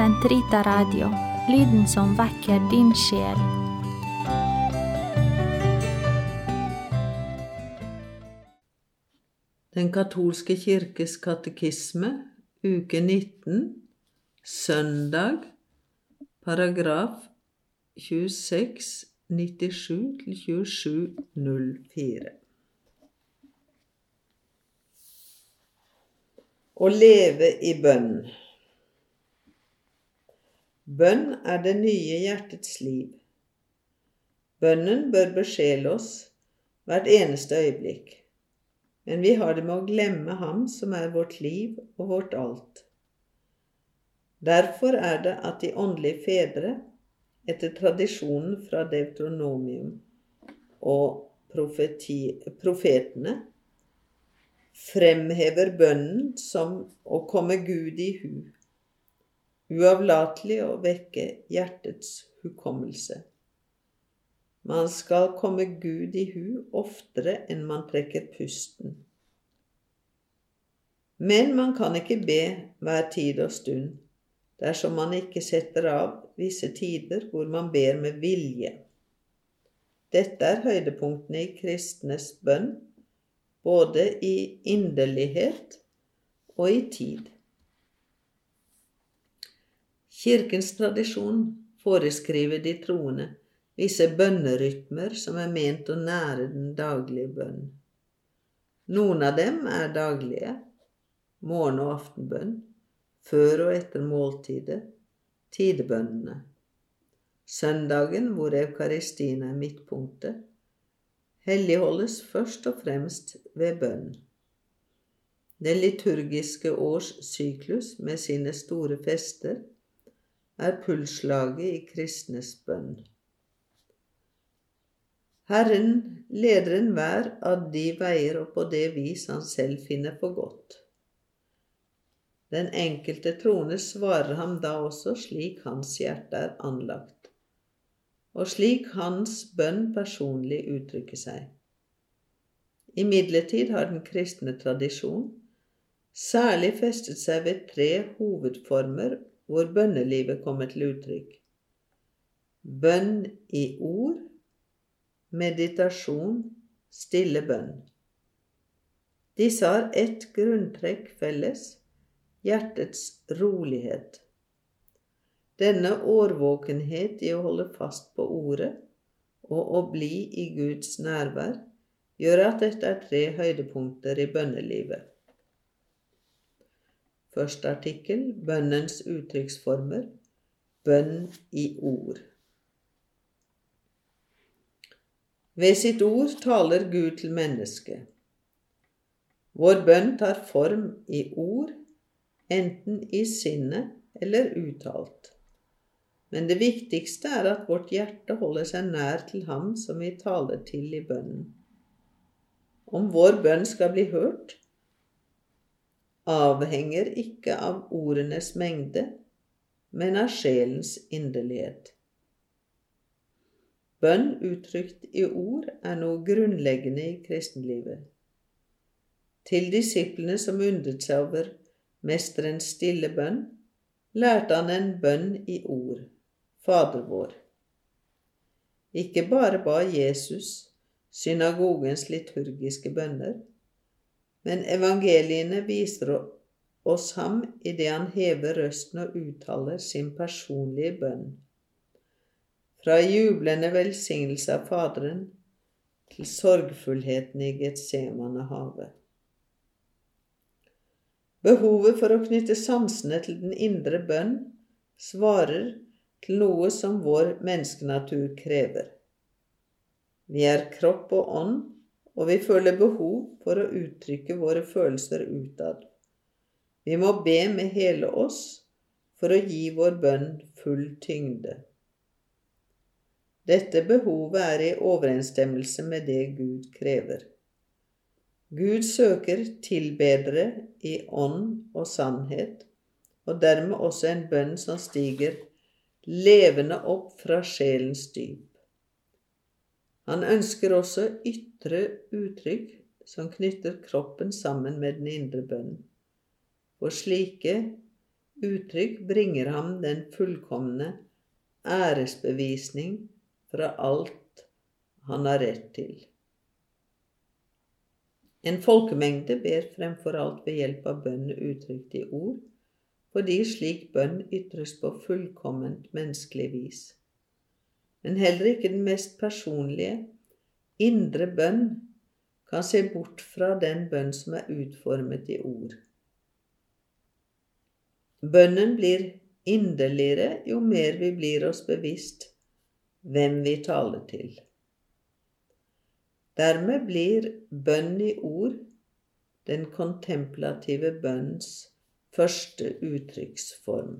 Sentrita Radio, lyden som vekker din sjel. Den katolske kirkes katekisme, uke 19, søndag, paragraf 26, 97 2704. Å leve i bønn. Bønn er det nye hjertets liv. Bønnen bør besjele oss hvert eneste øyeblikk, men vi har det med å glemme Ham som er vårt liv og vårt alt. Derfor er det at de åndelige fedre, etter tradisjonen fra Deutronomium og profeti, profetene, fremhever bønnen som å komme Gud i hu, uavlatelig å vekke hjertets hukommelse. Man skal komme Gud i hu oftere enn man trekker pusten. Men man kan ikke be hver tid og stund dersom man ikke setter av visse tider hvor man ber med vilje. Dette er høydepunktene i kristnes bønn, både i inderlighet og i tid. Kirkens tradisjon foreskriver de troende visse bønnerytmer som er ment å nære den daglige bønn. Noen av dem er daglige, morgen- og aftenbønn, før og etter måltidet, tidebønnene. Søndagen, hvor eukaristien er midtpunktet, helligholdes først og fremst ved bønn. Den liturgiske års syklus med sine store fester er pulsslaget i kristnes bønn. Herren leder enhver av de veier og på det vis han selv finner for godt. Den enkelte troende svarer ham da også slik hans hjerte er anlagt, og slik hans bønn personlig uttrykker seg. Imidlertid har den kristne tradisjon særlig festet seg ved tre hovedformer hvor bønnelivet kommer til uttrykk. Bønn i ord, meditasjon, stille bønn. Disse har ett grunntrekk felles – hjertets rolighet. Denne årvåkenhet i å holde fast på ordet og å bli i Guds nærvær gjør at dette er tre høydepunkter i bønnelivet. Første artikkel bønnens uttrykksformer bønn i ord. Ved sitt ord taler Gud til mennesket. Vår bønn tar form i ord enten i sinnet eller uttalt. Men det viktigste er at vårt hjerte holder seg nær til Ham som vi taler til i bønnen. Om vår bønn skal bli hørt, avhenger ikke av ordenes mengde, men av sjelens inderlighet. Bønn uttrykt i ord er noe grunnleggende i kristenlivet. Til disiplene som undret seg over mesterens stille bønn, lærte han en bønn i ord, Fader vår. Ikke bare ba Jesus synagogens liturgiske bønner, men evangeliene viser oss ham idet han hever røsten og uttaler sin personlige bønn. Fra jublende velsignelse av Faderen til sorgfullheten i Getsemanehavet. Behovet for å knytte sansene til den indre bønn svarer til noe som vår menneskenatur krever. Vi er kropp og ånd, og vi føler behov for å uttrykke våre følelser utad. Vi må be med hele oss for å gi vår bønn full tyngde. Dette behovet er i overensstemmelse med det Gud krever. Gud søker tilbedere i ånd og sannhet, og dermed også en bønn som stiger levende opp fra sjelens dyp. Han ønsker også ytre uttrykk som knytter kroppen sammen med den indre bønn. For slike uttrykk bringer ham den fullkomne æresbevisning fra alt han har rett til. En folkemengde ber fremfor alt ved hjelp av bønn uttrykt i ord, fordi slik bønn ytres på fullkomment menneskelig vis. Men heller ikke den mest personlige, indre bønn kan se bort fra den bønn som er utformet i ord. Bønnen blir inderligere jo mer vi blir oss bevisst hvem vi taler til. Dermed blir bønn i ord den kontemplative bønns første uttrykksform.